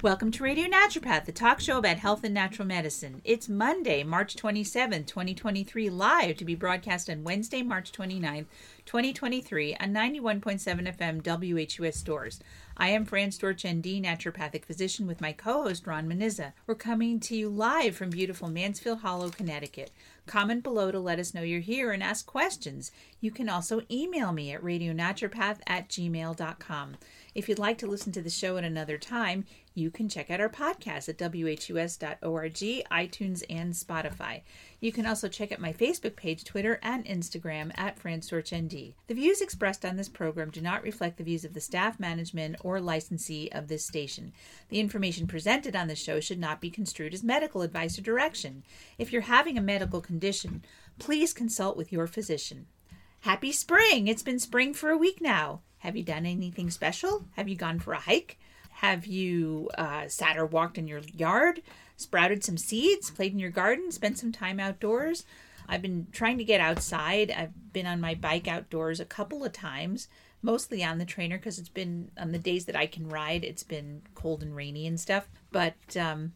Welcome to Radio Naturopath, the talk show about health and natural medicine. It's Monday, March 27, 2023, live to be broadcast on Wednesday, March 29, 2023, on 91.7 FM WHUS Storrs. I am Fran Storch, ND, naturopathic physician, with my co host, Ron Menizza. We're coming to you live from beautiful Mansfield Hollow, Connecticut. Comment below to let us know you're here and ask questions. You can also email me at radionaturopath at gmail.com. If you'd like to listen to the show at another time, you can check out our podcast at whus.org, iTunes, and Spotify. You can also check out my Facebook page, Twitter, and Instagram at FranStorchND. The views expressed on this program do not reflect the views of the staff, management, or licensee of this station. The information presented on the show should not be construed as medical advice or direction. If you're having a medical condition, please consult with your physician. Happy spring! It's been spring for a week now. Have you done anything special? Have you gone for a hike? Have you uh, sat or walked in your yard? sprouted some seeds, played in your garden, spent some time outdoors. I've been trying to get outside. I've been on my bike outdoors a couple of times, mostly on the trainer because it's been on the days that I can ride, it's been cold and rainy and stuff. But um,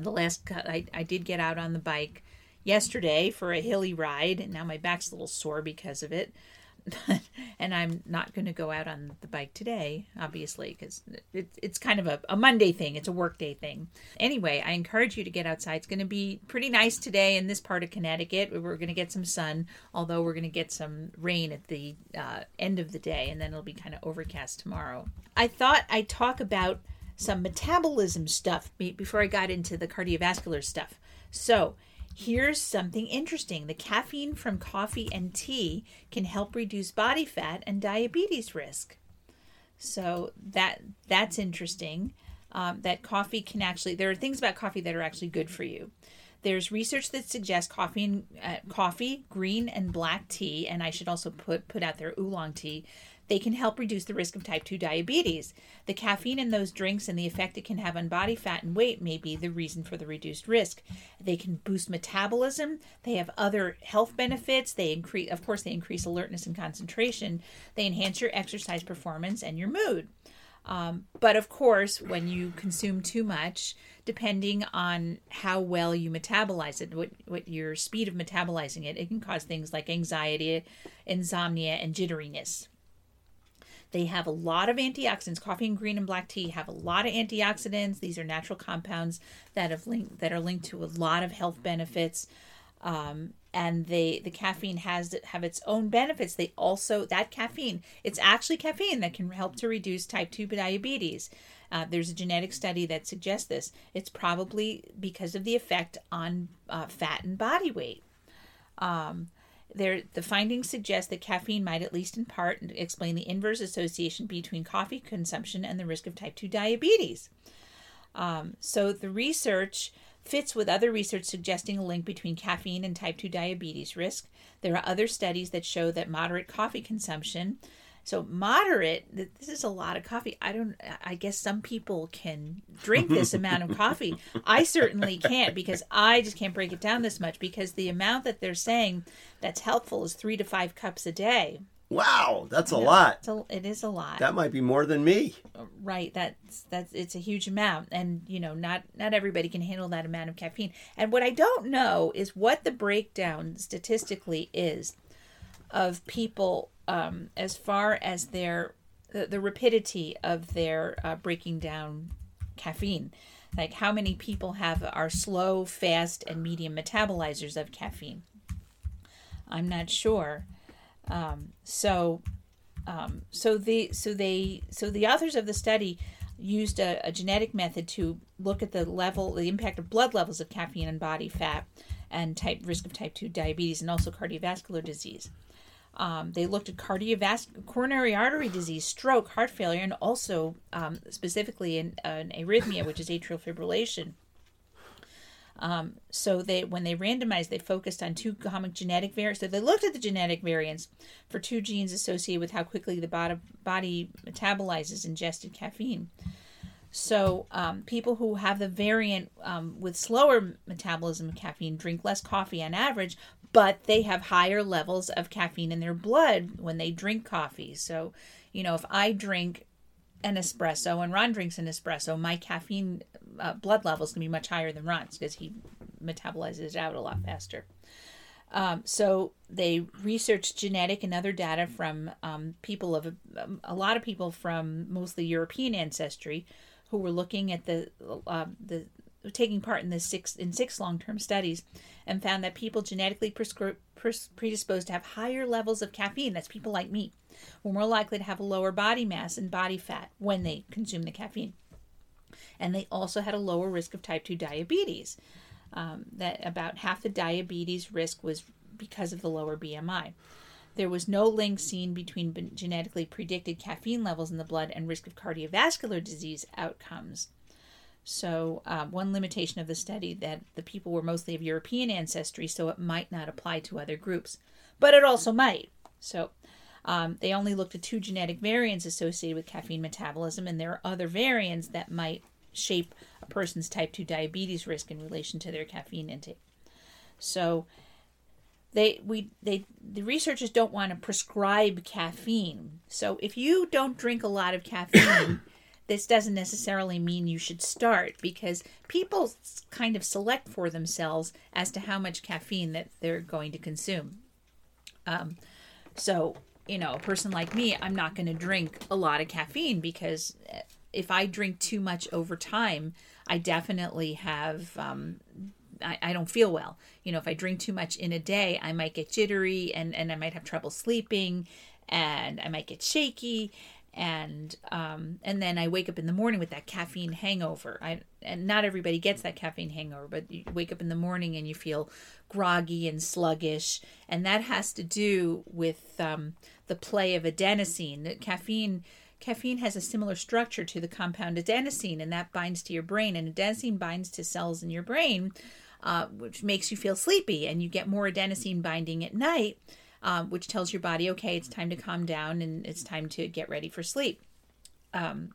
the last, I, I did get out on the bike yesterday for a hilly ride, and now my back's a little sore because of it. and I'm not going to go out on the bike today, obviously, because it, it's kind of a, a Monday thing. It's a workday thing. Anyway, I encourage you to get outside. It's going to be pretty nice today in this part of Connecticut. We're going to get some sun, although we're going to get some rain at the uh, end of the day, and then it'll be kind of overcast tomorrow. I thought I'd talk about some metabolism stuff before I got into the cardiovascular stuff. So, Here's something interesting. The caffeine from coffee and tea can help reduce body fat and diabetes risk. So that that's interesting. Um, that coffee can actually there are things about coffee that are actually good for you. There's research that suggests coffee and uh, coffee, green and black tea, and I should also put put out there oolong tea they can help reduce the risk of type 2 diabetes. The caffeine in those drinks and the effect it can have on body fat and weight may be the reason for the reduced risk. They can boost metabolism. They have other health benefits. They increase, of course, they increase alertness and concentration. They enhance your exercise performance and your mood. Um, but of course, when you consume too much, depending on how well you metabolize it, what, what your speed of metabolizing it, it can cause things like anxiety, insomnia, and jitteriness. They have a lot of antioxidants. Coffee and green and black tea have a lot of antioxidants. These are natural compounds that have linked that are linked to a lot of health benefits. Um, and they the caffeine has have its own benefits. They also that caffeine it's actually caffeine that can help to reduce type two diabetes. Uh, there's a genetic study that suggests this. It's probably because of the effect on uh, fat and body weight. Um, there, the findings suggest that caffeine might, at least in part, explain the inverse association between coffee consumption and the risk of type 2 diabetes. Um, so the research fits with other research suggesting a link between caffeine and type 2 diabetes risk. There are other studies that show that moderate coffee consumption so moderate, this is a lot of coffee. I don't I guess some people can drink this amount of coffee. I certainly can't because I just can't break it down this much because the amount that they're saying that's helpful is 3 to 5 cups a day. Wow, that's a lot. It's a, it is a lot. That might be more than me. Uh, right. That's that's it's a huge amount, and you know, not not everybody can handle that amount of caffeine. And what I don't know is what the breakdown statistically is of people um, as far as their the, the rapidity of their uh, breaking down caffeine. Like how many people have are slow fast and medium metabolizers of caffeine? I'm not sure. Um, so um, so the so they so the authors of the study used a, a, genetic method to look at the level the impact of blood levels of caffeine and body fat and type risk of type 2 diabetes and also cardiovascular disease um, they looked at cardiovascular, coronary artery disease, stroke, heart failure, and also um, specifically in an arrhythmia, which is atrial fibrillation. Um, so they, when they randomized, they focused on two common genetic variants. So they looked at the genetic variants for two genes associated with how quickly the body, body metabolizes ingested caffeine. So um, people who have the variant um, with slower metabolism of caffeine drink less coffee on average, but they have higher levels of caffeine in their blood when they drink coffee. So, you know, if I drink an espresso and Ron drinks an espresso, my caffeine uh, blood level is going to be much higher than Ron's because he metabolizes it out a lot faster. Um, so they researched genetic and other data from um, people of um, a lot of people from mostly European ancestry who were looking at the uh, the taking part in the six in six long term studies and found that people genetically prescri- pres- predisposed to have higher levels of caffeine. That's people like me were more likely to have a lower body mass and body fat when they consume the caffeine. And they also had a lower risk of type 2 diabetes. Um, that about half the diabetes risk was because of the lower BMI. There was no link seen between genetically predicted caffeine levels in the blood and risk of cardiovascular disease outcomes. So, uh, one limitation of the study that the people were mostly of European ancestry, so it might not apply to other groups, but it also might. So, um, they only looked at two genetic variants associated with caffeine metabolism, and there are other variants that might shape a person's type 2 diabetes risk in relation to their caffeine intake. So, they we they the researchers don't want to prescribe caffeine. So if you don't drink a lot of caffeine, this doesn't necessarily mean you should start because people kind of select for themselves as to how much caffeine that they're going to consume. Um, so you know, a person like me, I'm not going to drink a lot of caffeine because if I drink too much over time, I definitely have, um, I, I don't feel well. You know, if I drink too much in a day, I might get jittery and, and I might have trouble sleeping and I might get shaky and um, and then I wake up in the morning with that caffeine hangover. I and not everybody gets that caffeine hangover, but you wake up in the morning and you feel groggy and sluggish, and that has to do with um, the play of adenosine. Caffeine caffeine has a similar structure to the compound adenosine, and that binds to your brain, and adenosine binds to cells in your brain, uh, which makes you feel sleepy, and you get more adenosine binding at night um, which tells your body, okay, it's time to calm down and it's time to get ready for sleep. Um,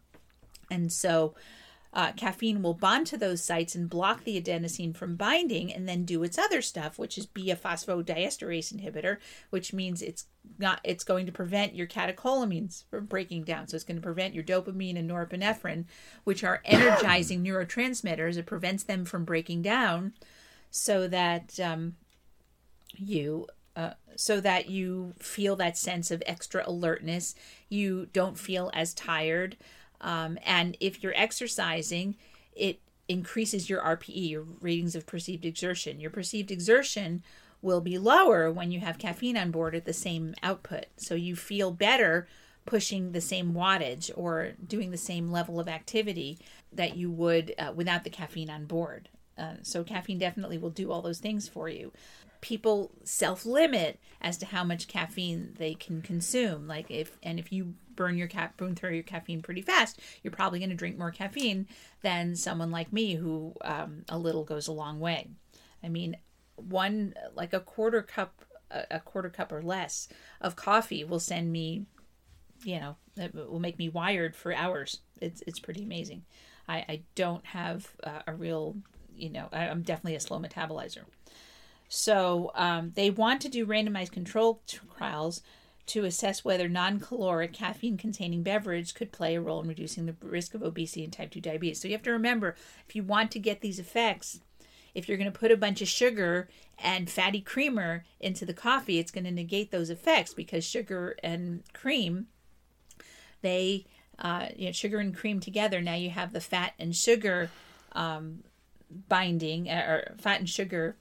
and so uh, caffeine will bond to those sites and block the adenosine from binding and then do its other stuff, which is be a phosphodiesterase inhibitor, which means it's not it's going to prevent your catecholamines from breaking down. So it's going to prevent your dopamine and norepinephrine, which are energizing neurotransmitters. It prevents them from breaking down so that um, you so that you feel that sense of extra alertness. You don't feel as tired. Um, and if you're exercising, it increases your RPE, your ratings of perceived exertion. Your perceived exertion will be lower when you have caffeine on board at the same output. So you feel better pushing the same wattage or doing the same level of activity that you would uh, without the caffeine on board. Uh, so caffeine definitely will do all those things for you people self limit as to how much caffeine they can consume. Like if and if you burn your cap burn through your caffeine pretty fast, you're probably going to drink more caffeine than someone like me who um, a little goes a long way. I mean, one like a quarter cup a quarter cup or less of coffee will send me you know it will make me wired for hours it's it's pretty amazing i i don't have uh, a real you know I, i'm definitely a slow metabolizer so um, they want to do randomized control trials to assess whether non-caloric caffeine-containing beverage could play a role in reducing the risk of obesity and type 2 diabetes. So you have to remember, if you want to get these effects, if you're going to put a bunch of sugar and fatty creamer into the coffee, it's going to negate those effects because sugar and cream, they, uh, you know, sugar and cream together. Now you have the fat and sugar um, binding, or fat and sugar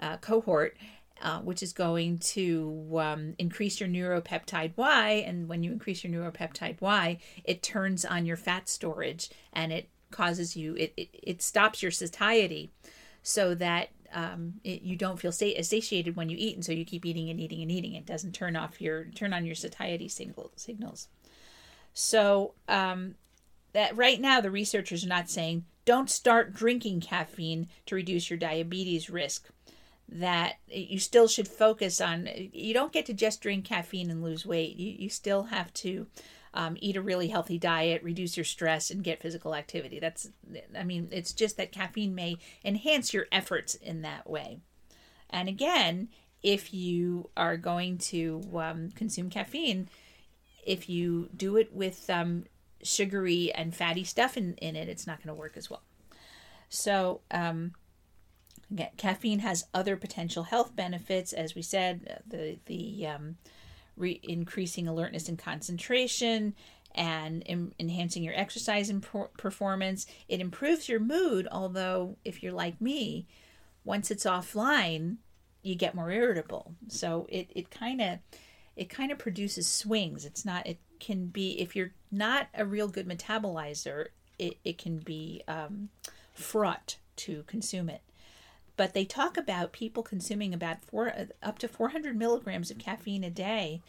uh, cohort, uh, which is going to um, increase your neuropeptide Y. And when you increase your neuropeptide Y, it turns on your fat storage and it causes you, it, it, it stops your satiety so that um, it, you don't feel satiated when you eat. And so you keep eating and eating and eating. It doesn't turn off your, turn on your satiety signal, signals. So um, that right now, the researchers are not saying don't start drinking caffeine to reduce your diabetes risk that you still should focus on you don't get to just drink caffeine and lose weight. You, you still have to um, eat a really healthy diet reduce your stress and get physical activity. That's i mean it's just that caffeine may enhance your efforts in that way. And again if you are going to um, consume caffeine if you do it with um, sugary and fatty stuff in, in it, it's not going to work as well. So, um, caffeine has other potential health benefits, as we said, the the um, re- increasing alertness and concentration, and in, enhancing your exercise and performance. It improves your mood, although if you're like me, once it's offline, you get more irritable. So it it kind of it kind of produces swings. It's not it can be if you're not a real good metabolizer, it, it can be um, fraught to consume it. But they talk about people consuming about four up to 400 milligrams of caffeine a day,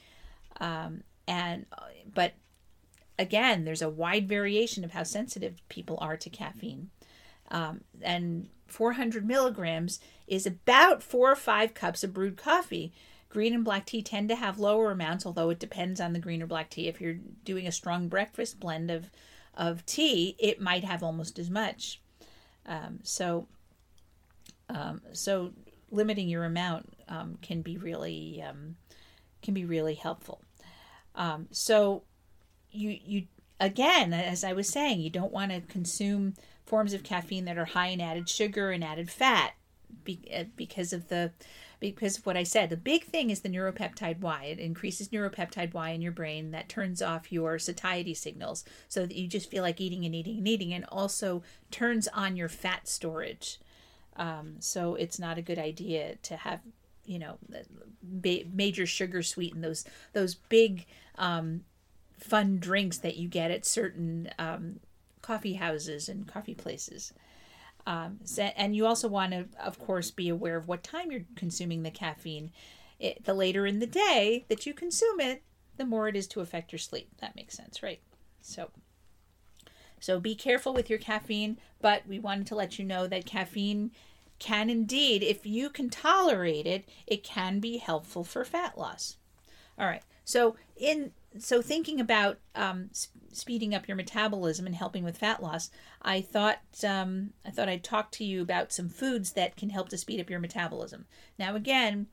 um, and but again, there's a wide variation of how sensitive people are to caffeine. Um, and 400 milligrams is about four or five cups of brewed coffee. Green and black tea tend to have lower amounts, although it depends on the green or black tea. If you're doing a strong breakfast blend of, of tea, it might have almost as much. Um, so, um, so limiting your amount um, can be really um, can be really helpful. Um, so, you you again, as I was saying, you don't want to consume forms of caffeine that are high in added sugar and added fat uh, because of the because of what I said. The big thing is the neuropeptide Y. It increases neuropeptide Y in your brain that turns off your satiety signals so that you just feel like eating and eating and eating, and also turns on your fat storage. Um, so it's not a good idea to have you know major sugar sweeten those those big um, fun drinks that you get at certain um, coffee houses and coffee places. Um, and you also want to, of course, be aware of what time you're consuming the caffeine. It, the later in the day that you consume it, the more it is to affect your sleep. That makes sense, right? So, so be careful with your caffeine. But we wanted to let you know that caffeine can indeed, if you can tolerate it, it can be helpful for fat loss. All right. So in so thinking about um, speeding up your metabolism and helping with fat loss, I thought um, I thought I'd talk to you about some foods that can help to speed up your metabolism. Now, again,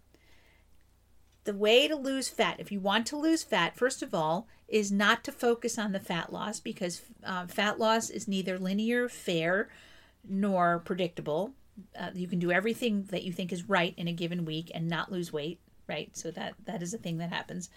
the way to lose fat, if you want to lose fat, first of all, is not to focus on the fat loss because uh, fat loss is neither linear, fair, nor predictable. Uh, you can do everything that you think is right in a given week and not lose weight, right? So that that is a thing that happens.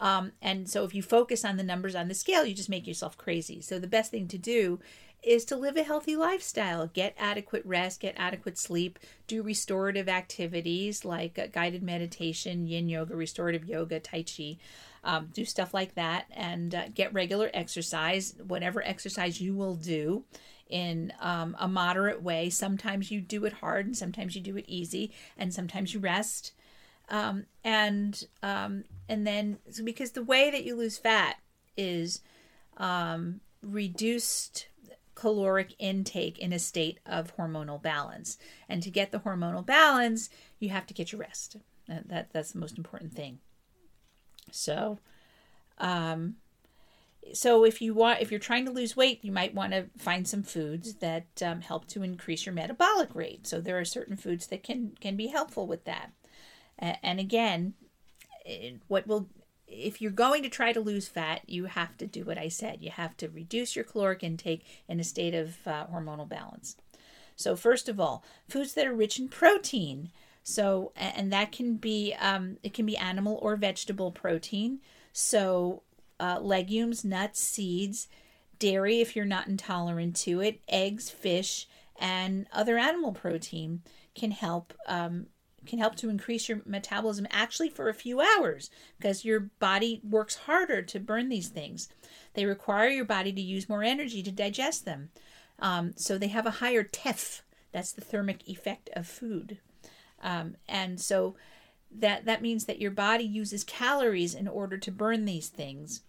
Um, and so if you focus on the numbers on the scale, you just make yourself crazy. So the best thing to do is to live a healthy lifestyle, get adequate rest, get adequate sleep, do restorative activities like uh, guided meditation, yin yoga, restorative yoga, tai chi. Um, do stuff like that and uh, get regular exercise, whatever exercise you will do in um, a moderate way. Sometimes you do it hard and sometimes you do it easy, and sometimes you rest um, and um, and then so because the way that you lose fat is um, reduced caloric intake in a state of hormonal balance, and to get the hormonal balance, you have to get your rest. That, that that's the most important thing. So, um, so if you want if you're trying to lose weight you might want to find some foods that um, help to increase your metabolic rate so there are certain foods that can can be helpful with that and again, what will if you're going to try to lose fat, you have to do what I said. You have to reduce your caloric intake in a state of uh, hormonal balance. So, first of all, foods that are rich in protein. So, and that can be um, it can be animal or vegetable protein. So, uh, legumes, nuts, seeds, dairy if you're not intolerant to it, eggs, fish, and other animal protein can help um, can help to increase your metabolism actually for a few hours because your body works harder to burn these things. They require your body to use more energy to digest them. Um, so they have a higher TEF. That's the thermic effect of food. Um, and so that that means that your body uses calories in order to burn these things.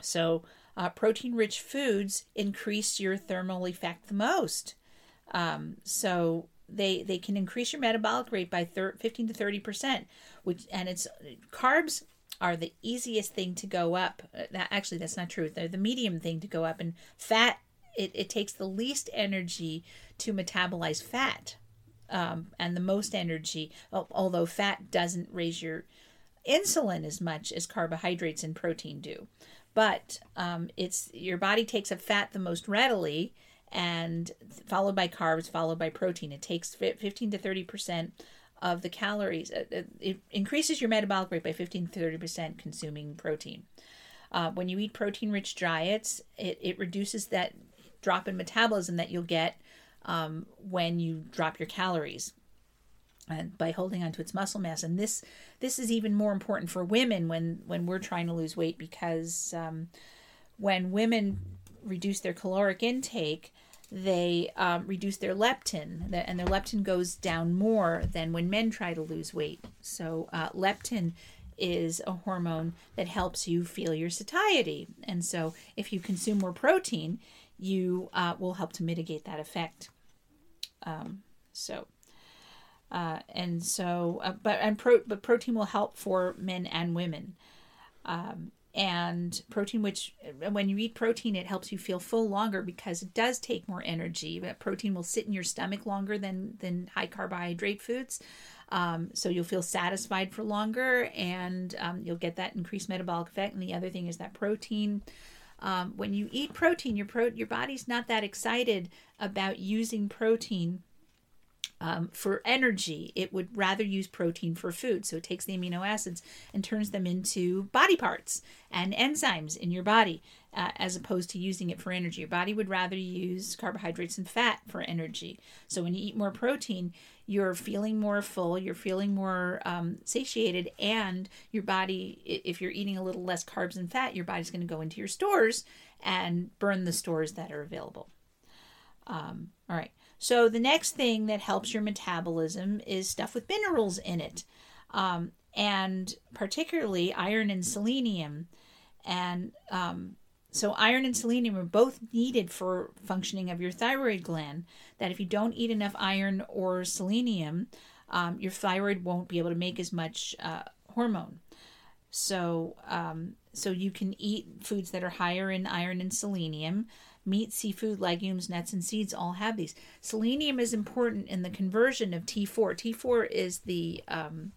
So uh, protein-rich foods increase your thermal effect the most. Um, so they they can increase your metabolic rate by thir- 15 to 30 percent which and it's carbs are the easiest thing to go up. Uh, that, actually that's not true. They're the medium thing to go up and fat it, it takes the least energy to metabolize fat um, and the most energy although fat doesn't raise your insulin as much as carbohydrates and protein do. But um, it's your body takes up fat the most readily, and followed by carbs, followed by protein. It takes 15 to 30 percent of the calories. It increases your metabolic rate by 15 to 30 percent consuming protein. Uh, when you eat protein rich diets, it, it reduces that drop in metabolism that you'll get um, when you drop your calories and by holding onto its muscle mass. And this this is even more important for women when when we're trying to lose weight because um, when women reduce their caloric intake, they um, reduce their leptin, and their leptin goes down more than when men try to lose weight. So uh, leptin is a hormone that helps you feel your satiety, and so if you consume more protein, you uh, will help to mitigate that effect. Um, so uh, and so, uh, but and pro, but protein will help for men and women. Um, and protein, which when you eat protein, it helps you feel full longer because it does take more energy. But protein will sit in your stomach longer than than high carbohydrate foods. Um, so you'll feel satisfied for longer, and um, you'll get that increased metabolic effect. And the other thing is that protein. Um, when you eat protein, your pro- your body's not that excited about using protein um, for energy, it would rather use protein for food. So it takes the amino acids and turns them into body parts and enzymes in your body, uh, as opposed to using it for energy. Your body would rather use carbohydrates and fat for energy. So when you eat more protein, you're feeling more full, you're feeling more um, satiated, and your body, if you're eating a little less carbs and fat, your body's going to go into your stores and burn the stores that are available. Um, all right. So the next thing that helps your metabolism is stuff with minerals in it, um, and particularly iron and selenium. And um, so iron and selenium are both needed for functioning of your thyroid gland. That if you don't eat enough iron or selenium, um, your thyroid won't be able to make as much uh, hormone. So, um, so you can eat foods that are higher in iron and selenium meat, seafood, legumes, nuts, and seeds all have these. Selenium is important in the conversion of T4. T4 is the um,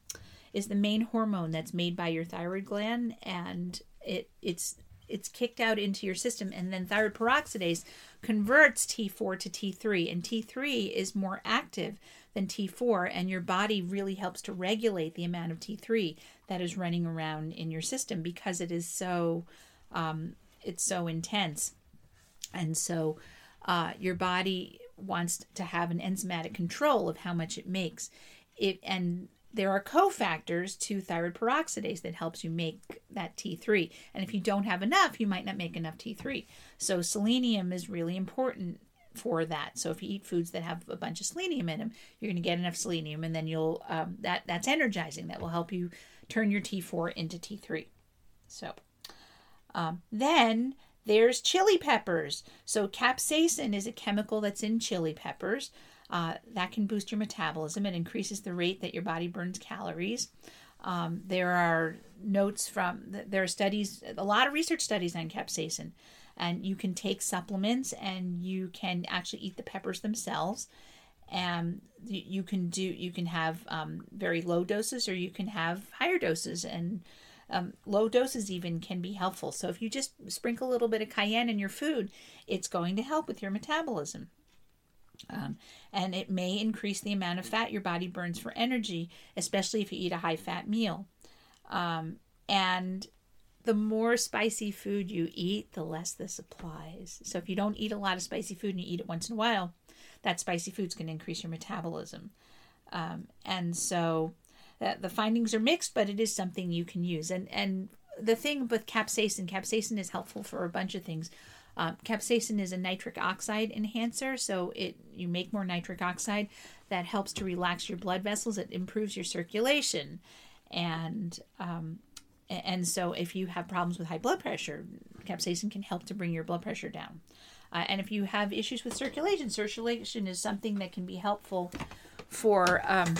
is the main hormone that's made by your thyroid gland, and it it's it's kicked out into your system, and then thyroid peroxidase converts T4 to T3, and T3 is more active than T4, and your body really helps to regulate the amount of T3 that is running around in your system because it is so um, it's so intense. And so uh, your body wants to have an enzymatic control of how much it makes. It and there are cofactors to thyroid peroxidase that helps you make that T3. And if you don't have enough, you might not make enough T3. So selenium is really important for that. So if you eat foods that have a bunch of selenium in them, you're going to get enough selenium, and then you'll um, that that's energizing. That will help you turn your T4 into T3. So um, then there's chili peppers. So, capsaicin is a chemical that's in chili peppers. Uh, that can boost your metabolism. It increases the rate that your body burns calories. Um, there are notes from, there are studies, a lot of research studies on capsaicin. And you can take supplements and you can actually eat the peppers themselves. And you can do, you can have um, very low doses or you can have higher doses. And um, low doses even can be helpful. So if you just sprinkle a little bit of cayenne in your food, it's going to help with your metabolism. Um, and it may increase the amount of fat your body burns for energy, especially if you eat a high fat meal. Um, and the more spicy food you eat, the less this applies. So if you don't eat a lot of spicy food and you eat it once in a while, that spicy food's going to increase your metabolism. Um, and so the findings are mixed, but it is something you can use. And and the thing with capsaicin, capsaicin is helpful for a bunch of things. Um, capsaicin is a nitric oxide enhancer, so it you make more nitric oxide that helps to relax your blood vessels. It improves your circulation, and um, and so if you have problems with high blood pressure, capsaicin can help to bring your blood pressure down. Uh, and if you have issues with circulation, circulation is something that can be helpful for um,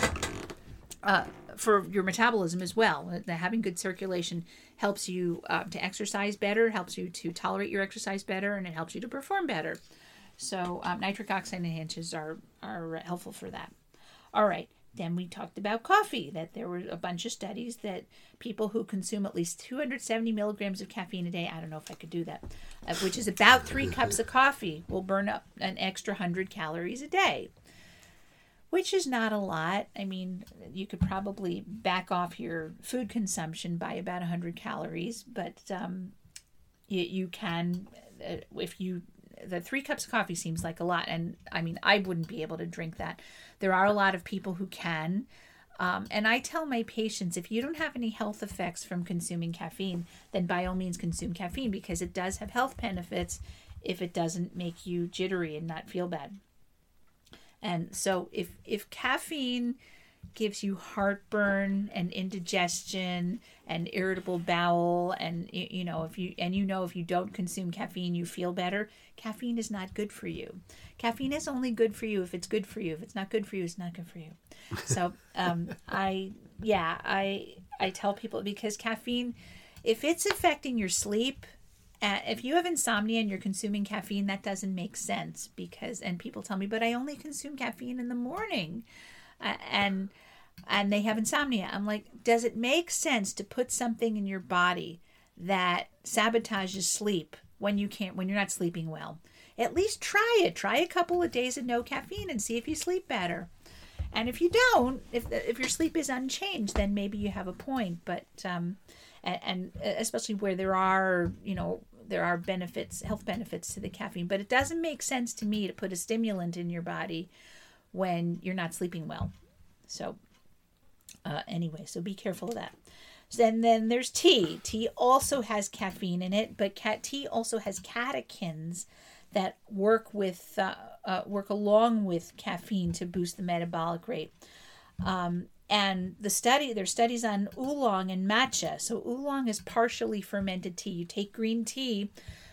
uh, for your metabolism as well. Uh, having good circulation helps you uh, to exercise better, helps you to tolerate your exercise better, and it helps you to perform better. So um, nitric oxide enhancers are are helpful for that. All right. then we talked about coffee, that there were a bunch of studies that people who consume at least 270 milligrams of caffeine a day, I don't know if I could do that, uh, which is about three cups of coffee, will burn up an extra 100 calories a day, which is not a lot. I mean, you could probably back off your food consumption by about 100 calories, but um, you, you can, uh, if you the three cups of coffee seems like a lot and i mean i wouldn't be able to drink that. There are a lot of people who can. Um, and i tell my patients if you don't have any health effects from consuming caffeine then by all means consume caffeine because it does have health benefits if it doesn't make you jittery and not feel bad and so if if caffeine gives you heartburn and indigestion and irritable bowel and you know if you and you know if you don't consume caffeine you feel better caffeine is not good for you. Caffeine is only good for you if it's good for you. If it's not good for you it's not good for you. So um, i yeah i i tell people because caffeine if it's affecting your sleep uh, if you have insomnia and you're consuming caffeine that doesn't make sense because and people tell me but i only consume caffeine in the morning uh, and and they have insomnia. I'm like, does it make sense to put something in your body that sabotages sleep when you can't when you're not sleeping well? At least try it. Try a couple of days of no caffeine and see if you sleep better. And if you don't, if if your sleep is unchanged, then maybe you have a point. But um, and, and especially where there are you know there are benefits, health benefits to the caffeine, but it doesn't make sense to me to put a stimulant in your body when you're not sleeping well. So uh, anyway, so be careful of that. And then there's tea. Tea also has caffeine in it, but cat tea also has catechins that work with uh, uh, work along with caffeine to boost the metabolic rate. Um, and the study, there's studies on oolong and matcha. So oolong is partially fermented tea. You take green tea.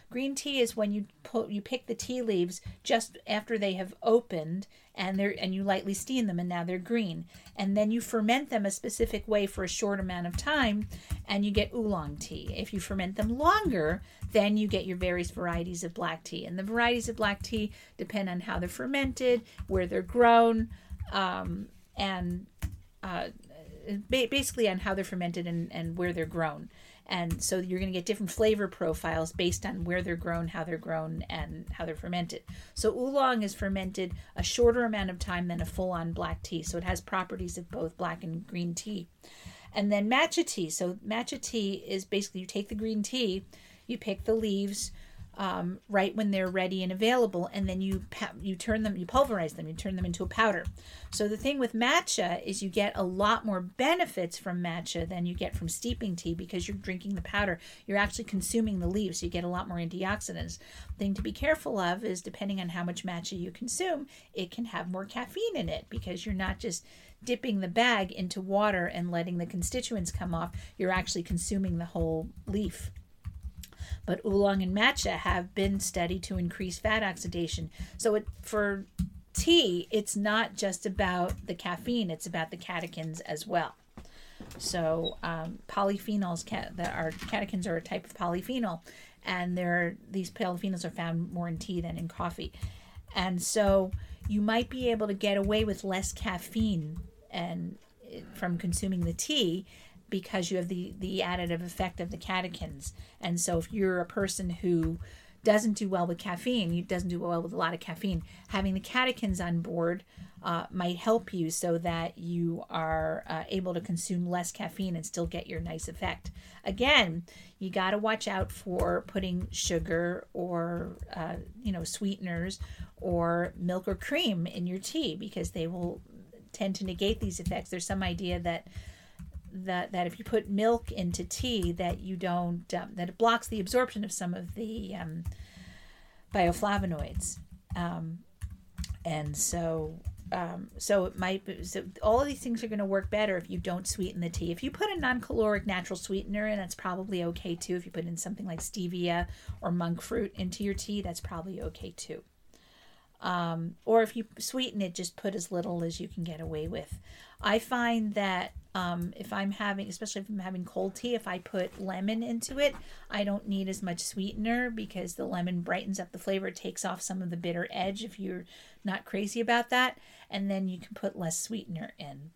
Green tea is when you put you pick the tea leaves just after they have opened and they're and you lightly steam them and now they're green and then you ferment them a specific way for a short amount of time and you get oolong tea if you ferment them longer then you get your various varieties of black tea and the varieties of black tea depend on how they're fermented where they're grown um, and uh, basically on how they're fermented and, and where they're grown and so you're going to get different flavor profiles based on where they're grown, how they're grown, and how they're fermented. So oolong is fermented a shorter amount of time than a full on black tea. So it has properties of both black and green tea. And then matcha tea. So matcha tea is basically you take the green tea, you pick the leaves, um, right when they're ready and available, and then you you turn them, you pulverize them, you turn them into a powder. So the thing with matcha is you get a lot more benefits from matcha than you get from steeping tea because you're drinking the powder. You're actually consuming the leaves, so you get a lot more antioxidants. Thing to be careful of is depending on how much matcha you consume, it can have more caffeine in it because you're not just dipping the bag into water and letting the constituents come off. You're actually consuming the whole leaf. But oolong and matcha have been studied to increase fat oxidation. So it, for tea, it's not just about the caffeine, it's about the catechins as well. So um, polyphenols, that are catechins are a type of polyphenol, and there these polyphenols are found more in tea than in coffee, and so you might be able to get away with less caffeine and from consuming the tea because you have the the additive effect of the catechins. And so if you're a person who doesn't do well with caffeine, you doesn't do well with a lot of caffeine, having the catechins on board uh, might help you so that you are uh, able to consume less caffeine and still get your nice effect. Again, you got to watch out for putting sugar or uh, you know sweeteners or milk or cream in your tea because they will tend to negate these effects. There's some idea that that that if you put milk into tea that you don't um, that it blocks the absorption of some of the um, bioflavonoids. Um, and so um, so it might be, so all of these things are going to work better if you don't sweeten the tea. If you put a non-caloric natural sweetener in that's probably okay too. If you put in something like stevia or monk fruit into your tea that's probably okay too. Um, or if you sweeten it, just put as little as you can get away with. I find that um, if I'm having, especially if I'm having cold tea, if I put lemon into it, I don't need as much sweetener because the lemon brightens up the flavor. Takes off some of the bitter edge if you're not crazy about that. And then you can put less sweetener in.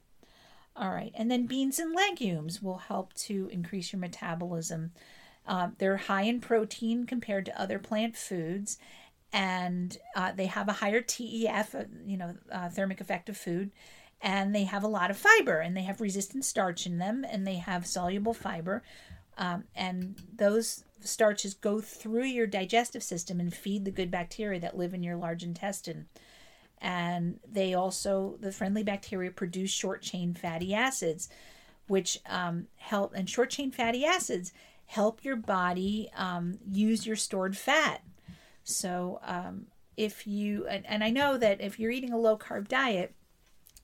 All right. And then beans and legumes will help to increase your metabolism. Uh, they're high in protein compared to other plant foods, and uh, they have a higher TEF, uh, you know, uh, thermic effective food, and they have a lot of fiber, and they have resistant starch in them, and they have soluble fiber, um, and those starches go through your digestive system and feed the good bacteria that live in your large intestine. And they also, the friendly bacteria produce short chain fatty acids, which um, help, and short chain fatty acids help your body um, use your stored fat. So, um, if you, and, and I know that if you're eating a low carb diet,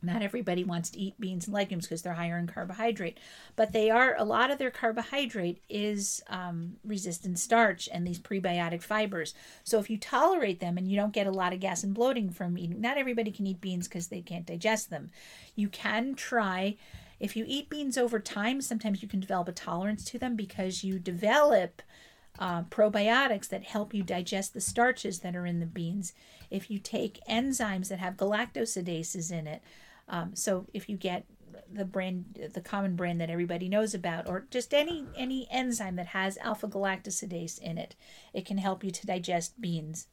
not everybody wants to eat beans and legumes because they're higher in carbohydrate, but they are a lot of their carbohydrate is um, resistant starch and these prebiotic fibers. So if you tolerate them and you don't get a lot of gas and bloating from eating, not everybody can eat beans because they can't digest them. You can try if you eat beans over time, sometimes you can develop a tolerance to them because you develop uh, probiotics that help you digest the starches that are in the beans. If you take enzymes that have galactosidases in it, um, so if you get the brand, the common brand that everybody knows about, or just any any enzyme that has alpha galactosidase in it, it can help you to digest beans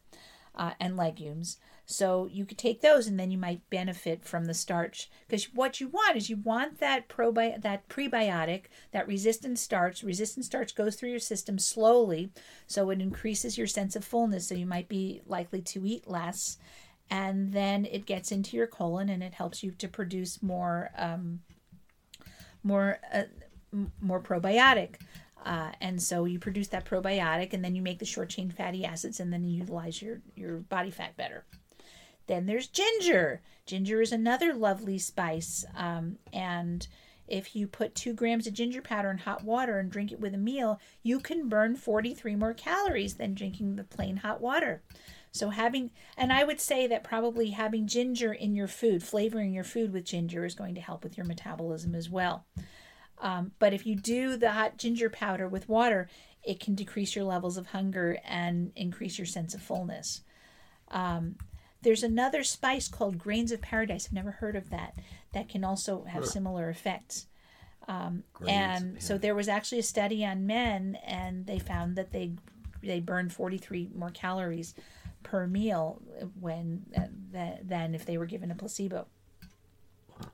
uh, and legumes. So you could take those and then you might benefit from the starch because what you want is you want that probi- that prebiotic, that resistant starch. Resistant starch goes through your system slowly, so it increases your sense of fullness. So you might be likely to eat less, and then it gets into your colon and it helps you to produce more um, more uh, more probiotic. Uh, and so you produce that probiotic, and then you make the short chain fatty acids, and then you utilize your, your body fat better. Then there's ginger. Ginger is another lovely spice. Um, and if you put two grams of ginger powder in hot water and drink it with a meal, you can burn 43 more calories than drinking the plain hot water. So, having, and I would say that probably having ginger in your food, flavoring your food with ginger, is going to help with your metabolism as well. Um, but if you do the hot ginger powder with water, it can decrease your levels of hunger and increase your sense of fullness. Um, there's another spice called grains of paradise. I've never heard of that. That can also have similar effects. Um, and so there was actually a study on men, and they found that they they burned 43 more calories per meal when uh, than if they were given a placebo.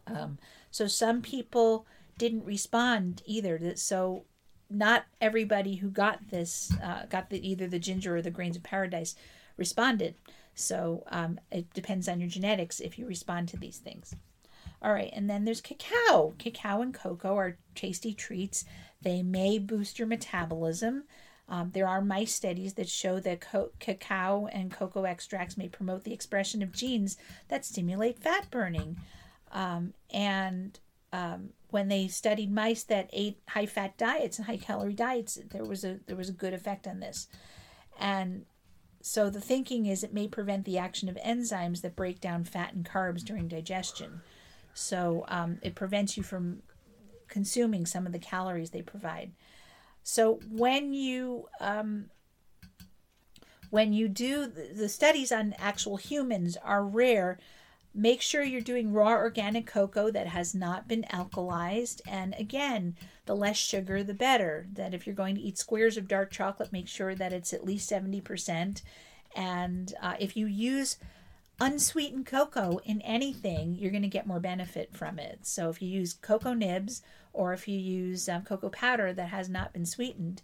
Um, so some people didn't respond either. So not everybody who got this uh, got the, either the ginger or the grains of paradise responded. So um, it depends on your genetics if you respond to these things. All right, and then there's cacao. Cacao and cocoa are tasty treats. They may boost your metabolism. Um, there are mice studies that show that co- cacao and cocoa extracts may promote the expression of genes that stimulate fat burning. Um, and um, when they studied mice that ate high fat diets and high calorie diets, there was a there was a good effect on this. And so the thinking is it may prevent the action of enzymes that break down fat and carbs during digestion. So um, it prevents you from consuming some of the calories they provide. So when you um, when you do the studies on actual humans are rare. Make sure you're doing raw organic cocoa that has not been alkalized. And again, the less sugar, the better. That if you're going to eat squares of dark chocolate, make sure that it's at least 70%. And uh, if you use unsweetened cocoa in anything, you're going to get more benefit from it. So if you use cocoa nibs or if you use um, cocoa powder that has not been sweetened,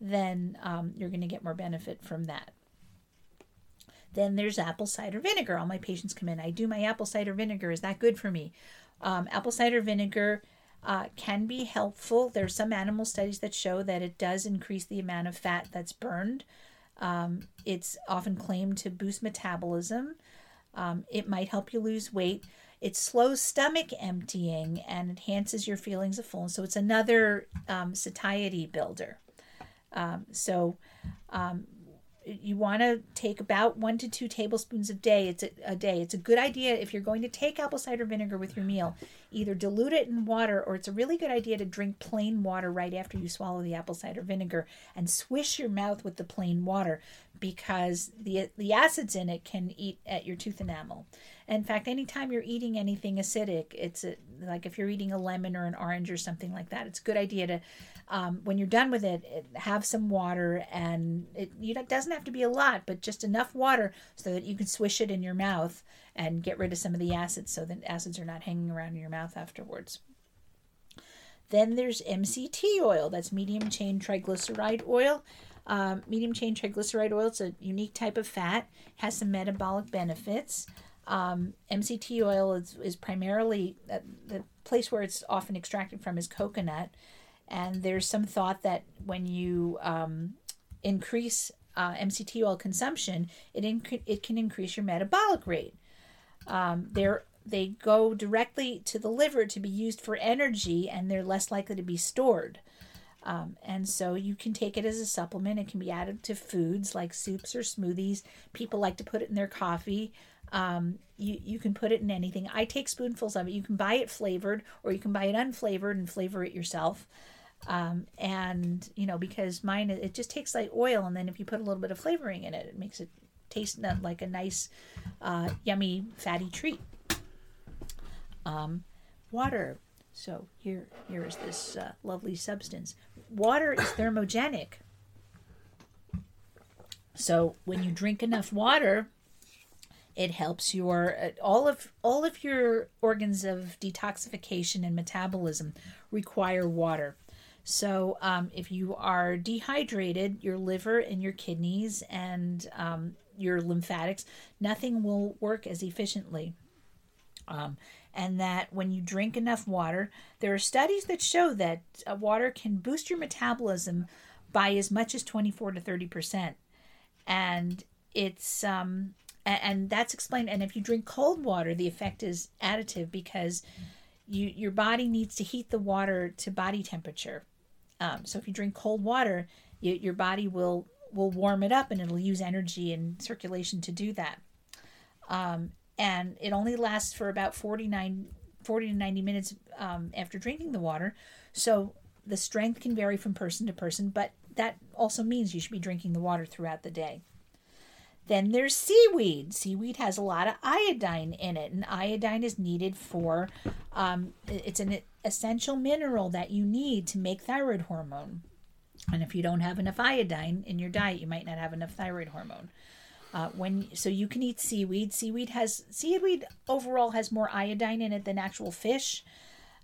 then um, you're going to get more benefit from that. Then there's apple cider vinegar. All my patients come in. I do my apple cider vinegar. Is that good for me? Um, apple cider vinegar uh, can be helpful. There's some animal studies that show that it does increase the amount of fat that's burned. Um, it's often claimed to boost metabolism. Um, it might help you lose weight. It slows stomach emptying and enhances your feelings of fullness. So it's another um, satiety builder. Um, so um, you want to take about one to two tablespoons a day. It's a, a, day. It's a good idea if you're going to take apple cider vinegar with your meal, either dilute it in water or it's a really good idea to drink plain water right after you swallow the apple cider vinegar and swish your mouth with the plain water because the the acids in it can eat at your tooth enamel. In fact, anytime you're eating anything acidic, it's a, like if you're eating a lemon or an orange or something like that, it's a good idea to, um, when you're done with it, it have some water and it, it doesn't have to be a lot, but just enough water so that you can swish it in your mouth and get rid of some of the acids so that acids are not hanging around in your mouth afterwards. Then there's MCT oil, that's medium chain triglyceride oil. Um, medium chain triglyceride oil, it's a unique type of fat, has some metabolic benefits. Um, MCT oil is, is primarily uh, the place where it's often extracted from is coconut. And there's some thought that when you um, increase uh, MCT oil consumption, it, it can increase your metabolic rate. Um, they're, they go directly to the liver to be used for energy and they're less likely to be stored. Um, and so you can take it as a supplement. It can be added to foods like soups or smoothies. People like to put it in their coffee. Um, you, you can put it in anything. I take spoonfuls of it. You can buy it flavored or you can buy it unflavored and flavor it yourself. Um, and, you know, because mine, it just takes like oil. And then if you put a little bit of flavoring in it, it makes it taste like a nice, uh, yummy, fatty treat. Um, water. So here, here is this uh, lovely substance. Water is thermogenic. So when you drink enough water, it helps your uh, all of all of your organs of detoxification and metabolism require water. So um, if you are dehydrated, your liver and your kidneys and um, your lymphatics, nothing will work as efficiently. Um, and that when you drink enough water, there are studies that show that uh, water can boost your metabolism by as much as 24 to 30 percent. And it's um, and that's explained and if you drink cold water the effect is additive because you your body needs to heat the water to body temperature um, so if you drink cold water you, your body will will warm it up and it'll use energy and circulation to do that um, and it only lasts for about 49 40 to 90 minutes um, after drinking the water so the strength can vary from person to person but that also means you should be drinking the water throughout the day then there's seaweed. Seaweed has a lot of iodine in it, and iodine is needed for, um, it's an essential mineral that you need to make thyroid hormone. And if you don't have enough iodine in your diet, you might not have enough thyroid hormone. Uh, when so you can eat seaweed. Seaweed has seaweed overall has more iodine in it than actual fish.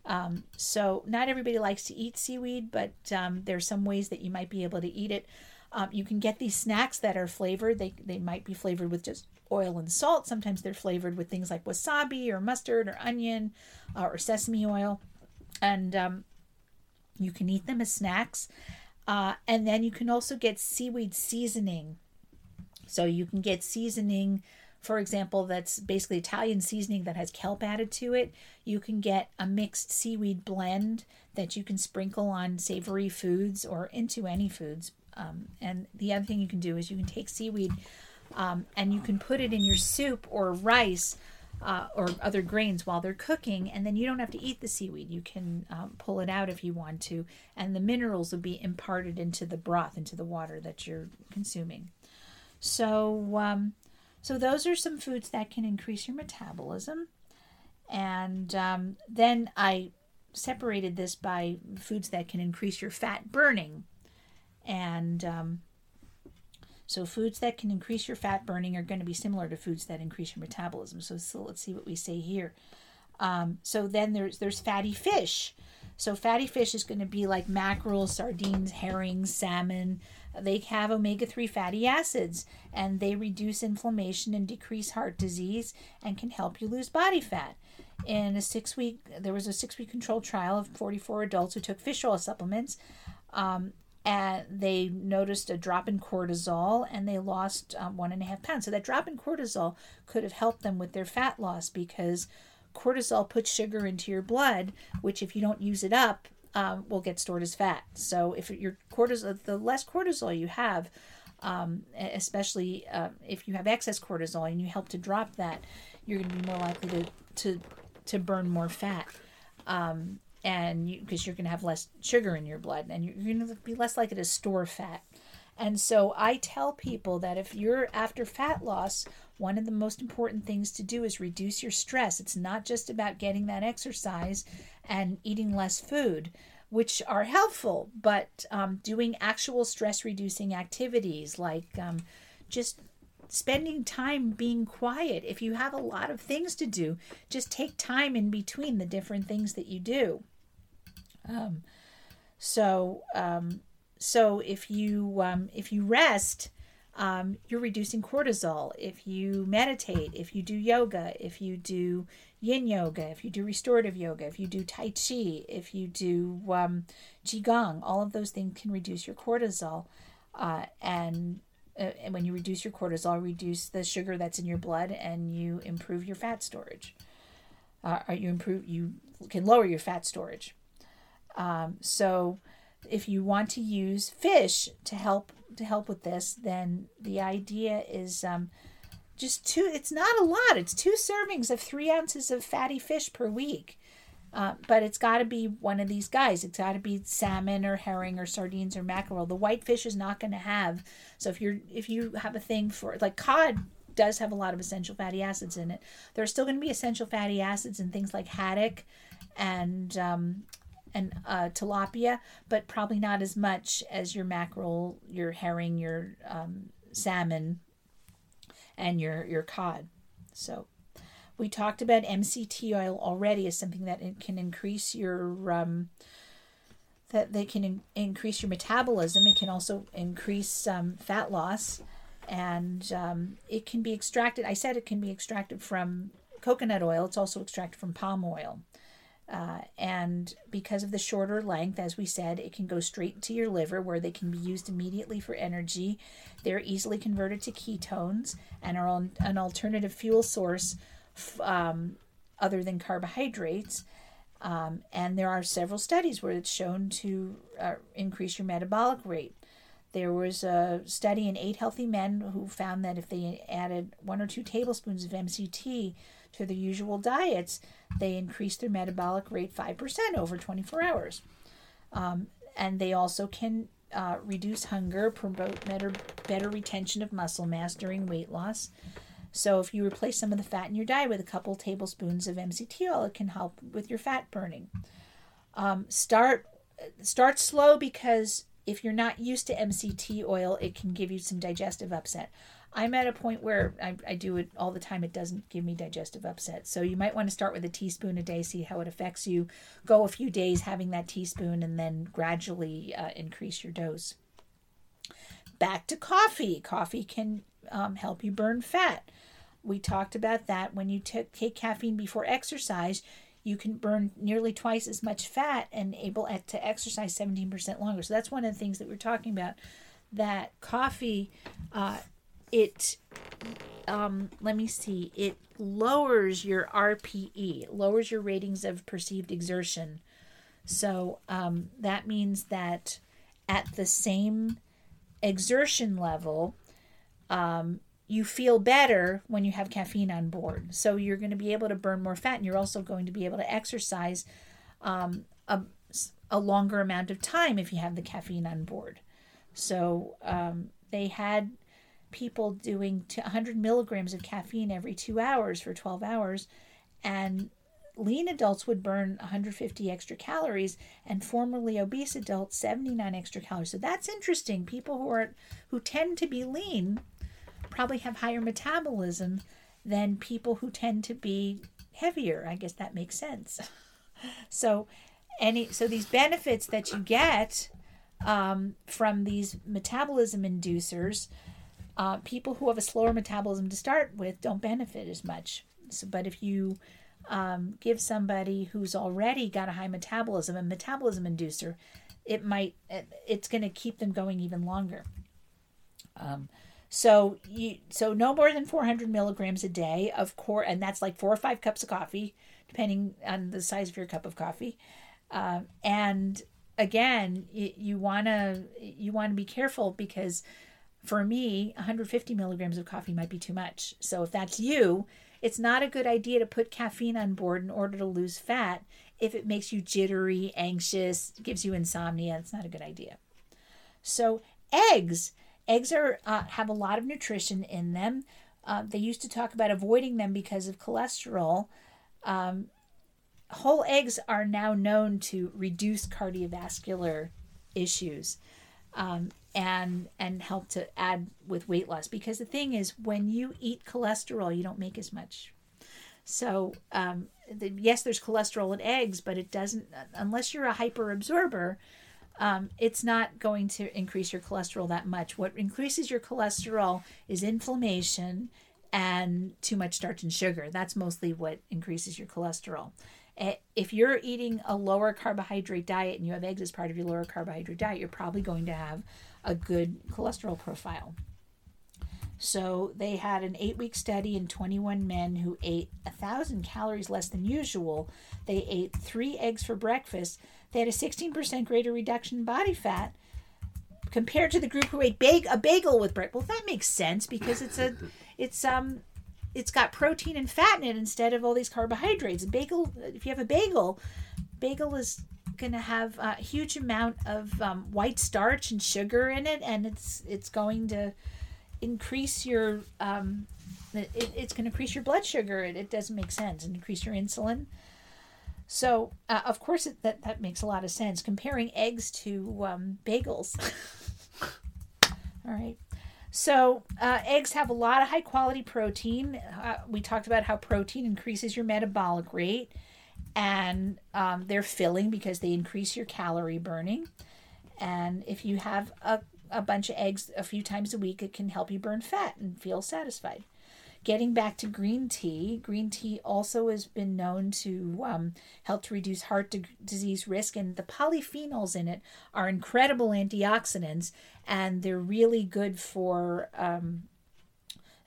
Um, so not everybody likes to eat seaweed, but um, there's some ways that you might be able to eat it. Um, you can get these snacks that are flavored. They, they might be flavored with just oil and salt. Sometimes they're flavored with things like wasabi or mustard or onion uh, or sesame oil. And um, you can eat them as snacks. Uh, and then you can also get seaweed seasoning. So you can get seasoning, for example, that's basically Italian seasoning that has kelp added to it. You can get a mixed seaweed blend that you can sprinkle on savory foods or into any foods. Um, and the other thing you can do is you can take seaweed um, and you can put it in your soup or rice uh, or other grains while they're cooking, and then you don't have to eat the seaweed. You can um, pull it out if you want to, and the minerals will be imparted into the broth, into the water that you're consuming. So, um, so those are some foods that can increase your metabolism. And um, then I separated this by foods that can increase your fat burning. And um, so, foods that can increase your fat burning are going to be similar to foods that increase your metabolism. So, so let's see what we say here. Um, so then there's there's fatty fish. So fatty fish is going to be like mackerel, sardines, herrings, salmon. They have omega 3 fatty acids and they reduce inflammation and decrease heart disease and can help you lose body fat. In a six week, there was a six week controlled trial of 44 adults who took fish oil supplements. Um, and they noticed a drop in cortisol and they lost um, one and a half pounds. So that drop in cortisol could have helped them with their fat loss because cortisol puts sugar into your blood, which if you don't use it up, um, will get stored as fat. So if your cortisol, the less cortisol you have, um, especially uh, if you have excess cortisol and you help to drop that, you're going to be more likely to to to burn more fat. Um, and because you're going to have less sugar in your blood and you're going to be less likely to store fat. And so I tell people that if you're after fat loss, one of the most important things to do is reduce your stress. It's not just about getting that exercise and eating less food, which are helpful, but um, doing actual stress reducing activities like um, just spending time being quiet. If you have a lot of things to do, just take time in between the different things that you do. Um, so, um, so if you um, if you rest, um, you're reducing cortisol. If you meditate, if you do yoga, if you do yin yoga, if you do restorative yoga, if you do tai chi, if you do um, qigong, all of those things can reduce your cortisol. Uh, and, uh, and when you reduce your cortisol, reduce the sugar that's in your blood, and you improve your fat storage. Uh, you improve you can lower your fat storage. Um, so if you want to use fish to help to help with this, then the idea is um, just two. It's not a lot. It's two servings of three ounces of fatty fish per week. Uh, but it's got to be one of these guys. It's got to be salmon or herring or sardines or mackerel. The white fish is not going to have. So if you're if you have a thing for like cod does have a lot of essential fatty acids in it. There are still going to be essential fatty acids in things like haddock and um, and uh, tilapia, but probably not as much as your mackerel, your herring, your um, salmon, and your your cod. So we talked about MCT oil already as something that it can increase your um, that they can in- increase your metabolism. It can also increase um, fat loss, and um, it can be extracted. I said it can be extracted from coconut oil. It's also extracted from palm oil. Uh, and because of the shorter length, as we said, it can go straight to your liver where they can be used immediately for energy. They're easily converted to ketones and are an alternative fuel source um, other than carbohydrates. Um, and there are several studies where it's shown to uh, increase your metabolic rate. There was a study in eight healthy men who found that if they added one or two tablespoons of MCT to their usual diets, they increase their metabolic rate 5% over 24 hours. Um, and they also can uh, reduce hunger, promote better, better retention of muscle mass during weight loss. So, if you replace some of the fat in your diet with a couple tablespoons of MCT oil, it can help with your fat burning. Um, start start slow because if you're not used to MCT oil, it can give you some digestive upset. I'm at a point where I, I do it all the time. It doesn't give me digestive upset. So you might want to start with a teaspoon a day, see how it affects you. Go a few days having that teaspoon and then gradually uh, increase your dose. Back to coffee. Coffee can um, help you burn fat. We talked about that. When you take caffeine before exercise, you can burn nearly twice as much fat and able to exercise 17% longer. So that's one of the things that we're talking about. That coffee uh, it um, let me see it lowers your rpe lowers your ratings of perceived exertion. So um, that means that at the same exertion level um, you feel better when you have caffeine on board. So you're going to be able to burn more fat and you're also going to be able to exercise um, a, a longer amount of time if you have the caffeine on board. So um, they had people doing 100 milligrams of caffeine every two hours for 12 hours, and lean adults would burn 150 extra calories, and formerly obese adults 79 extra calories. So that's interesting. People who are who tend to be lean probably have higher metabolism than people who tend to be heavier. I guess that makes sense. so any so these benefits that you get um, from these metabolism inducers uh, people who have a slower metabolism to start with don't benefit as much. So, but if you um, give somebody who's already got a high metabolism a metabolism inducer, it might it's going to keep them going even longer. Um, so you so no more than 400 milligrams a day of core, and that's like four or five cups of coffee, depending on the size of your cup of coffee. Uh, and again, you, you wanna you wanna be careful because for me, 150 milligrams of coffee might be too much. So if that's you, it's not a good idea to put caffeine on board in order to lose fat if it makes you jittery, anxious, gives you insomnia. It's not a good idea. So eggs, eggs are uh, have a lot of nutrition in them. Uh, they used to talk about avoiding them because of cholesterol. Um, whole eggs are now known to reduce cardiovascular issues um, and and help to add with weight loss. Because the thing is when you eat cholesterol you don't make as much. So um, the, yes there's cholesterol in eggs but it doesn't unless you're a hyper absorber um, it's not going to increase your cholesterol that much. What increases your cholesterol is inflammation and too much starch and sugar. That's mostly what increases your cholesterol if you're eating a lower carbohydrate diet and you have eggs as part of your lower carbohydrate diet, you're probably going to have a good cholesterol profile. So they had an eight week study in 21 men who ate 1,000 calories less than usual. They ate three eggs for breakfast. They had a 16% greater reduction in body fat compared to the group who ate bag- a bagel with bread. Well, that makes sense because it's a, it's um, it's got protein and fat in it instead of all these carbohydrates. Bagel, if you have a bagel, bagel is going to have a huge amount of um, white starch and sugar in it, and it's it's going to increase your um, it, it's going to increase your blood sugar. It, it doesn't make sense, and increase your insulin. So, uh, of course, it, that that makes a lot of sense. Comparing eggs to um, bagels. All right. So, uh, eggs have a lot of high quality protein. Uh, we talked about how protein increases your metabolic rate, and um, they're filling because they increase your calorie burning. And if you have a, a bunch of eggs a few times a week, it can help you burn fat and feel satisfied. Getting back to green tea, green tea also has been known to um, help to reduce heart di- disease risk, and the polyphenols in it are incredible antioxidants, and they're really good for um,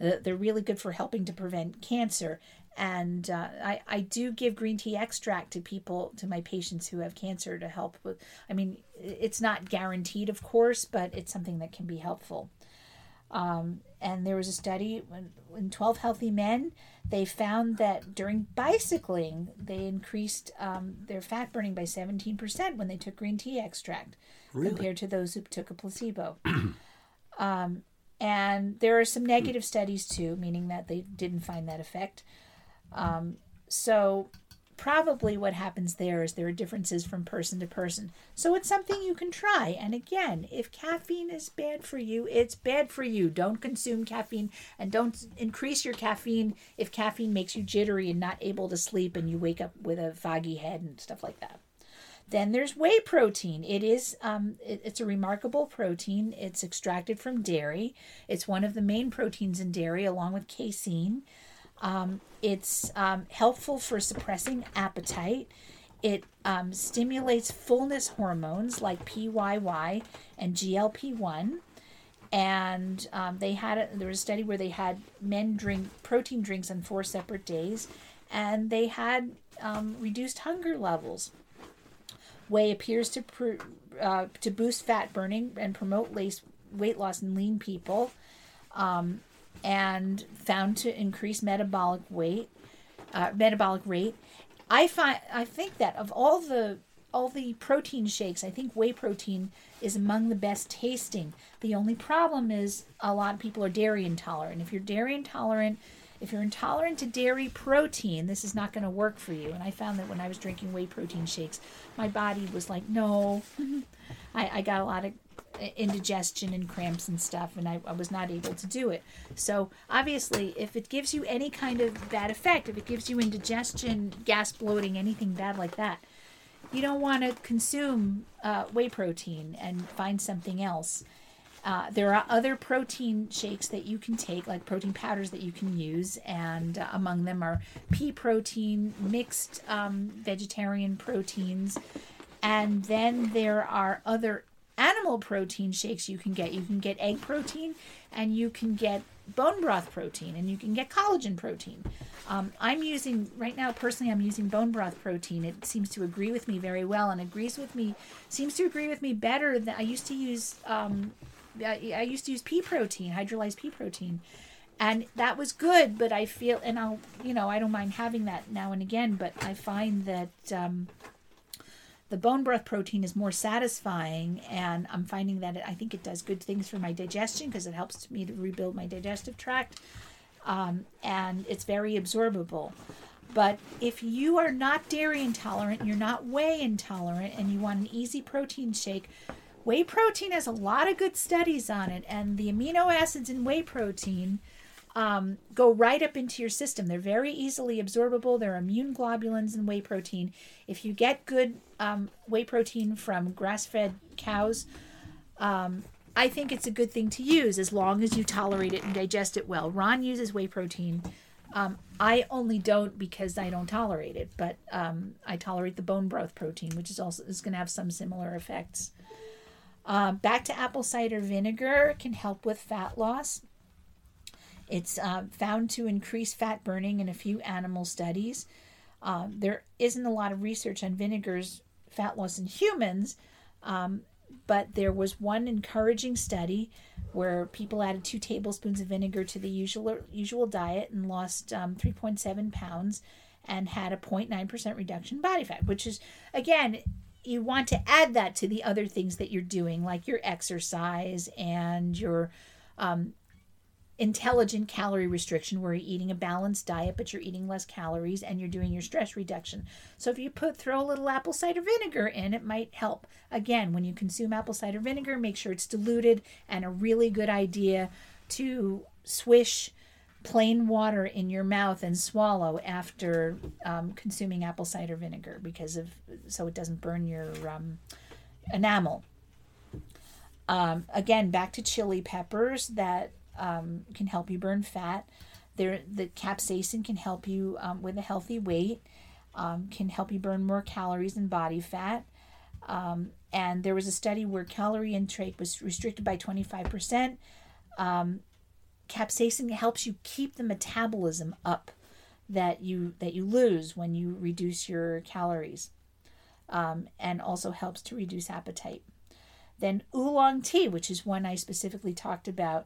uh, they're really good for helping to prevent cancer. And uh, I, I do give green tea extract to people, to my patients who have cancer to help with. I mean, it's not guaranteed, of course, but it's something that can be helpful. Um, and there was a study when, in 12 healthy men, they found that during bicycling, they increased um, their fat burning by 17% when they took green tea extract really? compared to those who took a placebo. um, and there are some negative studies too, meaning that they didn't find that effect. Um, so probably what happens there is there are differences from person to person. So it's something you can try. And again, if caffeine is bad for you, it's bad for you. Don't consume caffeine and don't increase your caffeine if caffeine makes you jittery and not able to sleep and you wake up with a foggy head and stuff like that. Then there's whey protein. It is um, it, it's a remarkable protein. It's extracted from dairy. It's one of the main proteins in dairy, along with casein. Um, it's um, helpful for suppressing appetite. It um, stimulates fullness hormones like PYY and GLP 1. And um, they had a, there was a study where they had men drink protein drinks on four separate days, and they had um, reduced hunger levels. Whey appears to pr- uh, to boost fat burning and promote lace, weight loss in lean people. Um, and found to increase metabolic weight, uh, metabolic rate. I find I think that of all the all the protein shakes, I think whey protein is among the best tasting. The only problem is a lot of people are dairy intolerant. If you're dairy intolerant, if you're intolerant to dairy protein, this is not going to work for you. And I found that when I was drinking whey protein shakes, my body was like, no. I, I got a lot of indigestion and cramps and stuff, and I, I, was not able to do it. So, obviously, if it gives you any kind of bad effect, if it gives you indigestion, gas bloating, anything bad like that, you don't want to consume uh, whey protein and find something else. Uh, there are other protein shakes that you can take, like protein powders that you can use, and uh, among them are pea protein, mixed um, vegetarian proteins, and then there are other animal protein shakes you can get. You can get egg protein and you can get bone broth protein and you can get collagen protein. Um, I'm using, right now, personally, I'm using bone broth protein. It seems to agree with me very well and agrees with me, seems to agree with me better than I used to use um, I, used to use pea protein, hydrolyzed pea protein, and that was good. But I feel, and I'll, you know, I don't mind having that now and again. But I find that um, the bone broth protein is more satisfying, and I'm finding that it, I think it does good things for my digestion because it helps me to rebuild my digestive tract, um, and it's very absorbable. But if you are not dairy intolerant, you're not whey intolerant, and you want an easy protein shake, whey protein has a lot of good studies on it, and the amino acids in whey protein um, go right up into your system. They're very easily absorbable. They're immune globulins in whey protein. If you get good um, whey protein from grass fed cows, um, I think it's a good thing to use as long as you tolerate it and digest it well. Ron uses whey protein. Um, I only don't because I don't tolerate it, but um, I tolerate the bone broth protein, which is also is going to have some similar effects. Uh, back to apple cider vinegar can help with fat loss. It's uh, found to increase fat burning in a few animal studies. Um, there isn't a lot of research on vinegar's fat loss in humans, um, but there was one encouraging study where people added two tablespoons of vinegar to the usual usual diet and lost um, 3.7 pounds and had a 0.9% reduction in body fat, which is again you want to add that to the other things that you're doing, like your exercise and your um, intelligent calorie restriction where you're eating a balanced diet but you're eating less calories and you're doing your stress reduction. So if you put throw a little apple cider vinegar in it might help. Again when you consume apple cider vinegar make sure it's diluted and a really good idea to swish plain water in your mouth and swallow after um, consuming apple cider vinegar because of so it doesn't burn your um, enamel. Um, again back to chili peppers that um, can help you burn fat. There, the capsaicin can help you um, with a healthy weight, um, can help you burn more calories and body fat. Um, and there was a study where calorie intake was restricted by 25%. Um, capsaicin helps you keep the metabolism up that you that you lose when you reduce your calories, um, and also helps to reduce appetite. Then oolong tea, which is one I specifically talked about,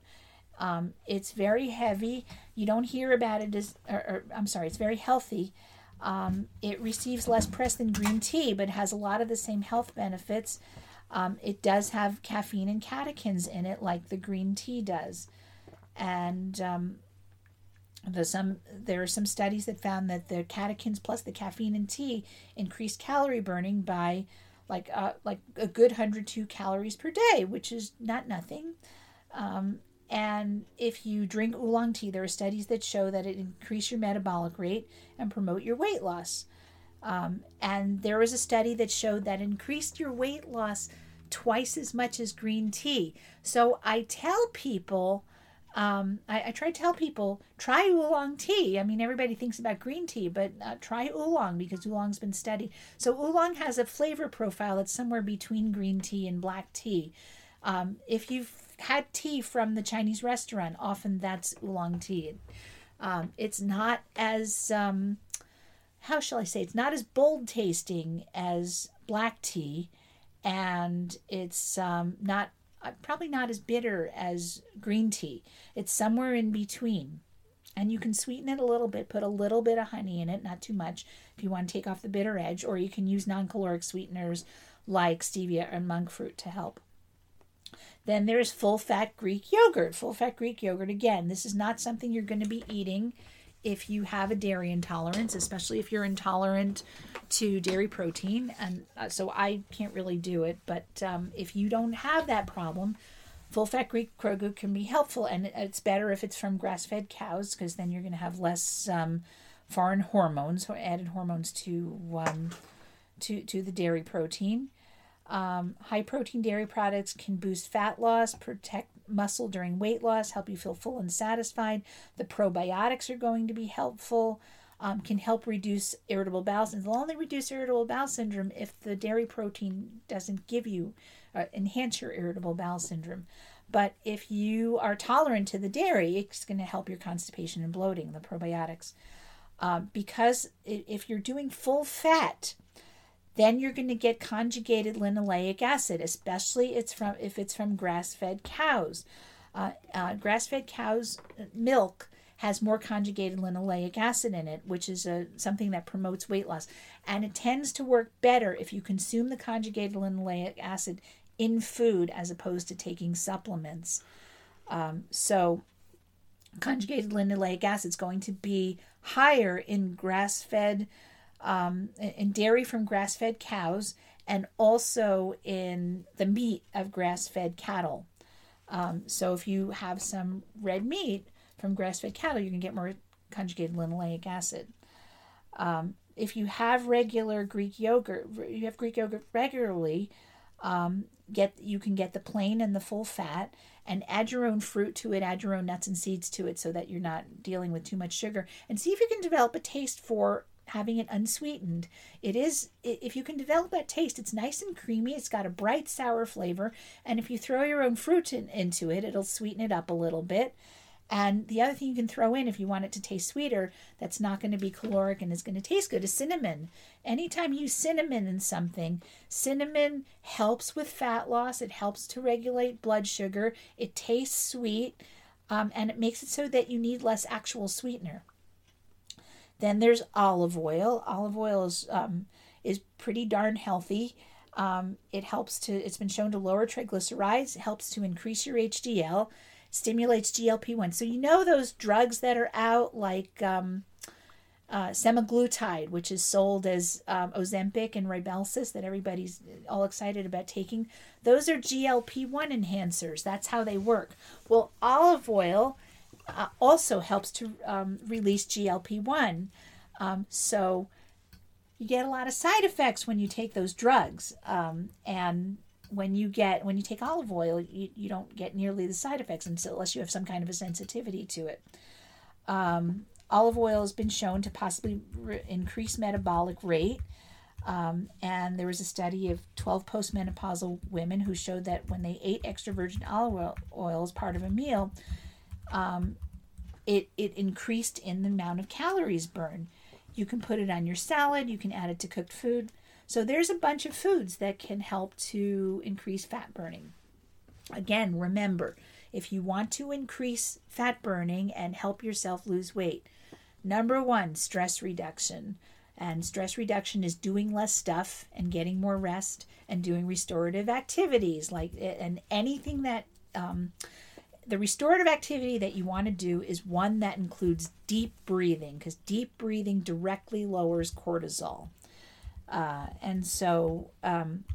um, it's very heavy. You don't hear about it as, or, or I'm sorry, it's very healthy. Um, it receives less press than green tea, but has a lot of the same health benefits. Um, it does have caffeine and catechins in it, like the green tea does. And um, some there are some studies that found that the catechins plus the caffeine in tea increased calorie burning by like uh, like a good 102 calories per day, which is not nothing. Um, and if you drink oolong tea, there are studies that show that it increase your metabolic rate and promote your weight loss. Um, and there was a study that showed that increased your weight loss twice as much as green tea. So I tell people, um, I, I, try to tell people, try oolong tea. I mean, everybody thinks about green tea, but uh, try oolong because oolong's been studied. So oolong has a flavor profile that's somewhere between green tea and black tea. Um, if you've had tea from the Chinese restaurant. Often that's oolong tea. Um, it's not as um, how shall I say? It's not as bold tasting as black tea, and it's um, not uh, probably not as bitter as green tea. It's somewhere in between. And you can sweeten it a little bit, put a little bit of honey in it, not too much, if you want to take off the bitter edge, or you can use non caloric sweeteners like stevia and monk fruit to help. Then there's full fat Greek yogurt. Full fat Greek yogurt, again, this is not something you're going to be eating if you have a dairy intolerance, especially if you're intolerant to dairy protein. And uh, so I can't really do it. But um, if you don't have that problem, full fat Greek yogurt can be helpful. And it's better if it's from grass fed cows because then you're going to have less um, foreign hormones or added hormones to, um, to, to the dairy protein. Um, high protein dairy products can boost fat loss, protect muscle during weight loss, help you feel full and satisfied. The probiotics are going to be helpful, um, can help reduce irritable bowel syndrome. They'll only reduce irritable bowel syndrome if the dairy protein doesn't give you, uh, enhance your irritable bowel syndrome. But if you are tolerant to the dairy, it's going to help your constipation and bloating, the probiotics. Uh, because if you're doing full fat, then you're going to get conjugated linoleic acid, especially it's from if it's from grass-fed cows. Uh, uh, grass-fed cows' milk has more conjugated linoleic acid in it, which is a, something that promotes weight loss. And it tends to work better if you consume the conjugated linoleic acid in food as opposed to taking supplements. Um, so, conjugated linoleic acid is going to be higher in grass fed, um, in dairy from grass fed cows, and also in the meat of grass fed cattle. Um, so, if you have some red meat from grass fed cattle, you can get more conjugated linoleic acid. Um, if you have regular Greek yogurt, you have Greek yogurt regularly, um, get you can get the plain and the full fat and add your own fruit to it add your own nuts and seeds to it so that you're not dealing with too much sugar and see if you can develop a taste for having it unsweetened it is if you can develop that taste it's nice and creamy it's got a bright sour flavor and if you throw your own fruit in, into it it'll sweeten it up a little bit and the other thing you can throw in if you want it to taste sweeter, that's not going to be caloric and is going to taste good, is cinnamon. Anytime you use cinnamon in something, cinnamon helps with fat loss, it helps to regulate blood sugar, it tastes sweet, um, and it makes it so that you need less actual sweetener. Then there's olive oil. Olive oil is um, is pretty darn healthy. Um, it helps to. It's been shown to lower triglycerides. It helps to increase your HDL stimulates GLP 1. So, you know, those drugs that are out like um, uh, semaglutide, which is sold as um, Ozempic and Rybelsus, that everybody's all excited about taking, those are GLP 1 enhancers. That's how they work. Well, olive oil uh, also helps to um, release GLP 1. Um, so, you get a lot of side effects when you take those drugs. Um, and when you get when you take olive oil you, you don't get nearly the side effects unless you have some kind of a sensitivity to it um, olive oil has been shown to possibly re- increase metabolic rate um, and there was a study of 12 postmenopausal women who showed that when they ate extra virgin olive oil, oil as part of a meal um, it, it increased in the amount of calories burned you can put it on your salad you can add it to cooked food so there's a bunch of foods that can help to increase fat burning. Again, remember, if you want to increase fat burning and help yourself lose weight, number one, stress reduction. And stress reduction is doing less stuff and getting more rest and doing restorative activities like and anything that um, the restorative activity that you want to do is one that includes deep breathing because deep breathing directly lowers cortisol. Uh, and so um,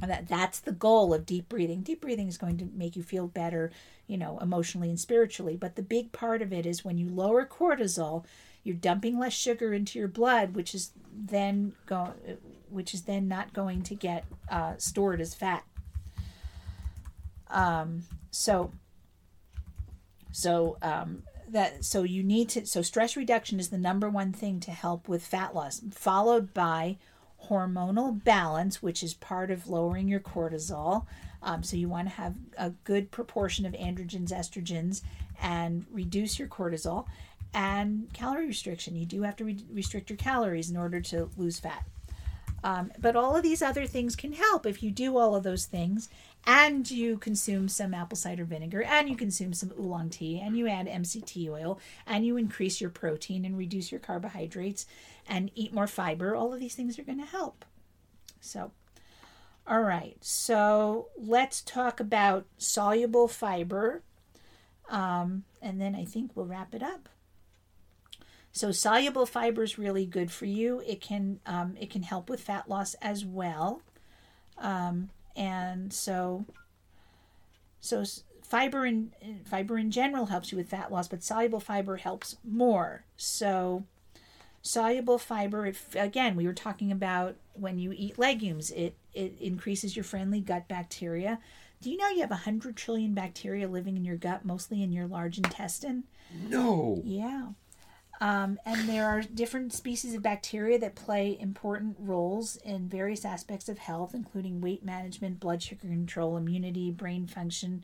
that that's the goal of deep breathing. Deep breathing is going to make you feel better, you know, emotionally and spiritually. But the big part of it is when you lower cortisol, you're dumping less sugar into your blood, which is then go, which is then not going to get uh, stored as fat. Um, so, so um, that so you need to so stress reduction is the number one thing to help with fat loss, followed by hormonal balance, which is part of lowering your cortisol. Um, so you want to have a good proportion of androgens, estrogens, and reduce your cortisol. And calorie restriction. You do have to re- restrict your calories in order to lose fat. Um, but all of these other things can help if you do all of those things and you consume some apple cider vinegar and you consume some oolong tea and you add MCT oil and you increase your protein and reduce your carbohydrates and eat more fiber, all of these things are going to help. So, all right, so let's talk about soluble fiber. Um, and then I think we'll wrap it up. So soluble fiber is really good for you. It can um, it can help with fat loss as well, um, and so so fiber in fiber in general helps you with fat loss, but soluble fiber helps more. So Soluble fiber, if, again, we were talking about when you eat legumes, it, it increases your friendly gut bacteria. Do you know you have 100 trillion bacteria living in your gut, mostly in your large intestine? No. Yeah. Um, and there are different species of bacteria that play important roles in various aspects of health, including weight management, blood sugar control, immunity, brain function.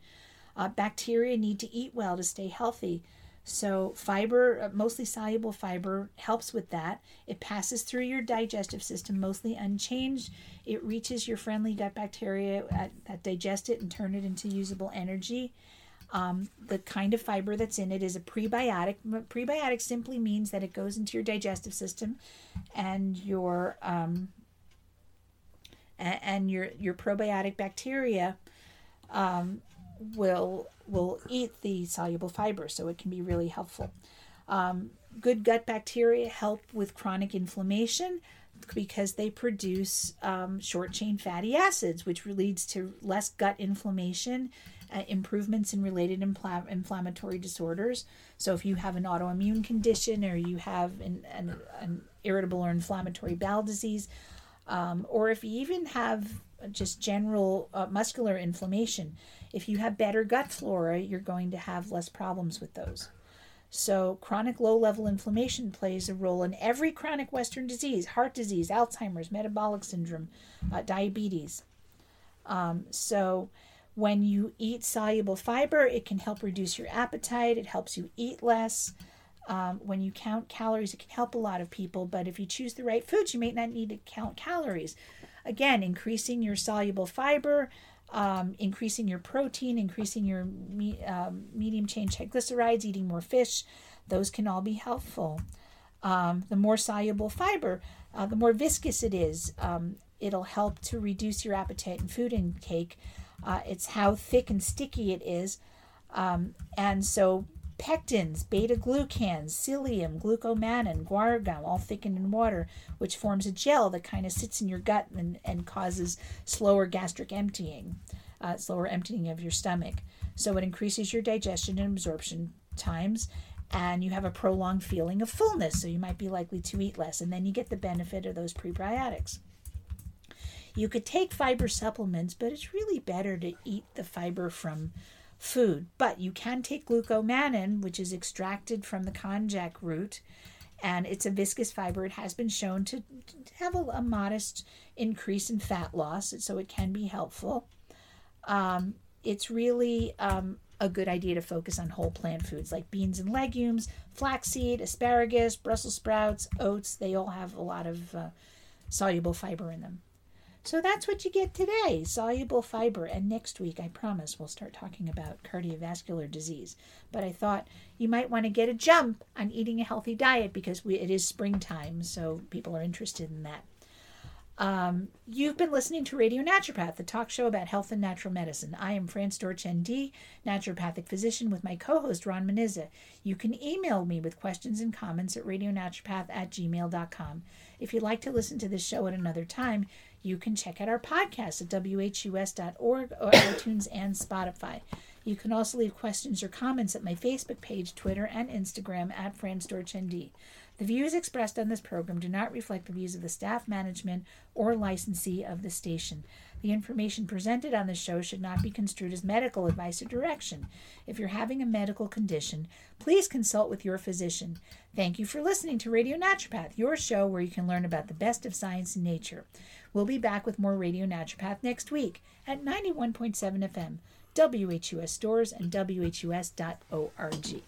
Uh, bacteria need to eat well to stay healthy. So, fiber, uh, mostly soluble fiber, helps with that. It passes through your digestive system mostly unchanged. It reaches your friendly gut bacteria at, that digest it and turn it into usable energy. Um, the kind of fiber that's in it is a prebiotic. Prebiotic simply means that it goes into your digestive system, and your um, and your your probiotic bacteria um, will will eat the soluble fiber, so it can be really helpful. Um, good gut bacteria help with chronic inflammation because they produce um, short chain fatty acids, which leads to less gut inflammation, uh, improvements in related impl- inflammatory disorders. So, if you have an autoimmune condition or you have an, an, an irritable or inflammatory bowel disease, um, or if you even have just general uh, muscular inflammation, if you have better gut flora, you're going to have less problems with those. So, chronic low level inflammation plays a role in every chronic Western disease heart disease, Alzheimer's, metabolic syndrome, uh, diabetes. Um, so, when you eat soluble fiber, it can help reduce your appetite, it helps you eat less. Um, when you count calories, it can help a lot of people, but if you choose the right foods, you may not need to count calories. Again, increasing your soluble fiber, um, increasing your protein, increasing your me, um, medium chain triglycerides, eating more fish, those can all be helpful. Um, the more soluble fiber, uh, the more viscous it is. Um, it'll help to reduce your appetite and food intake. Uh, it's how thick and sticky it is. Um, and so pectins, beta glucans, psyllium, glucomannan, guar gum, all thickened in water, which forms a gel that kind of sits in your gut and, and causes slower gastric emptying, uh, slower emptying of your stomach. So it increases your digestion and absorption times, and you have a prolonged feeling of fullness. So you might be likely to eat less, and then you get the benefit of those prebiotics. You could take fiber supplements, but it's really better to eat the fiber from food. But you can take glucomannan, which is extracted from the konjac root, and it's a viscous fiber. It has been shown to have a, a modest increase in fat loss, so it can be helpful. Um, it's really um, a good idea to focus on whole plant foods like beans and legumes, flaxseed, asparagus, Brussels sprouts, oats. They all have a lot of uh, soluble fiber in them. So that's what you get today soluble fiber. And next week, I promise, we'll start talking about cardiovascular disease. But I thought you might want to get a jump on eating a healthy diet because we, it is springtime, so people are interested in that. Um, you've been listening to Radio Naturopath, the talk show about health and natural medicine. I am Fran Storch, ND, naturopathic physician, with my co host Ron Menizza. You can email me with questions and comments at radionaturopath at gmail.com. If you'd like to listen to this show at another time, you can check out our podcast at whus.org or iTunes and Spotify. You can also leave questions or comments at my Facebook page, Twitter, and Instagram at FranStorchND. The views expressed on this program do not reflect the views of the staff, management, or licensee of the station. The information presented on the show should not be construed as medical advice or direction. If you're having a medical condition, please consult with your physician. Thank you for listening to Radio Naturopath, your show where you can learn about the best of science and nature. We'll be back with more Radio Naturopath next week at 91.7 FM, WHUS Storrs, and WHUS.org.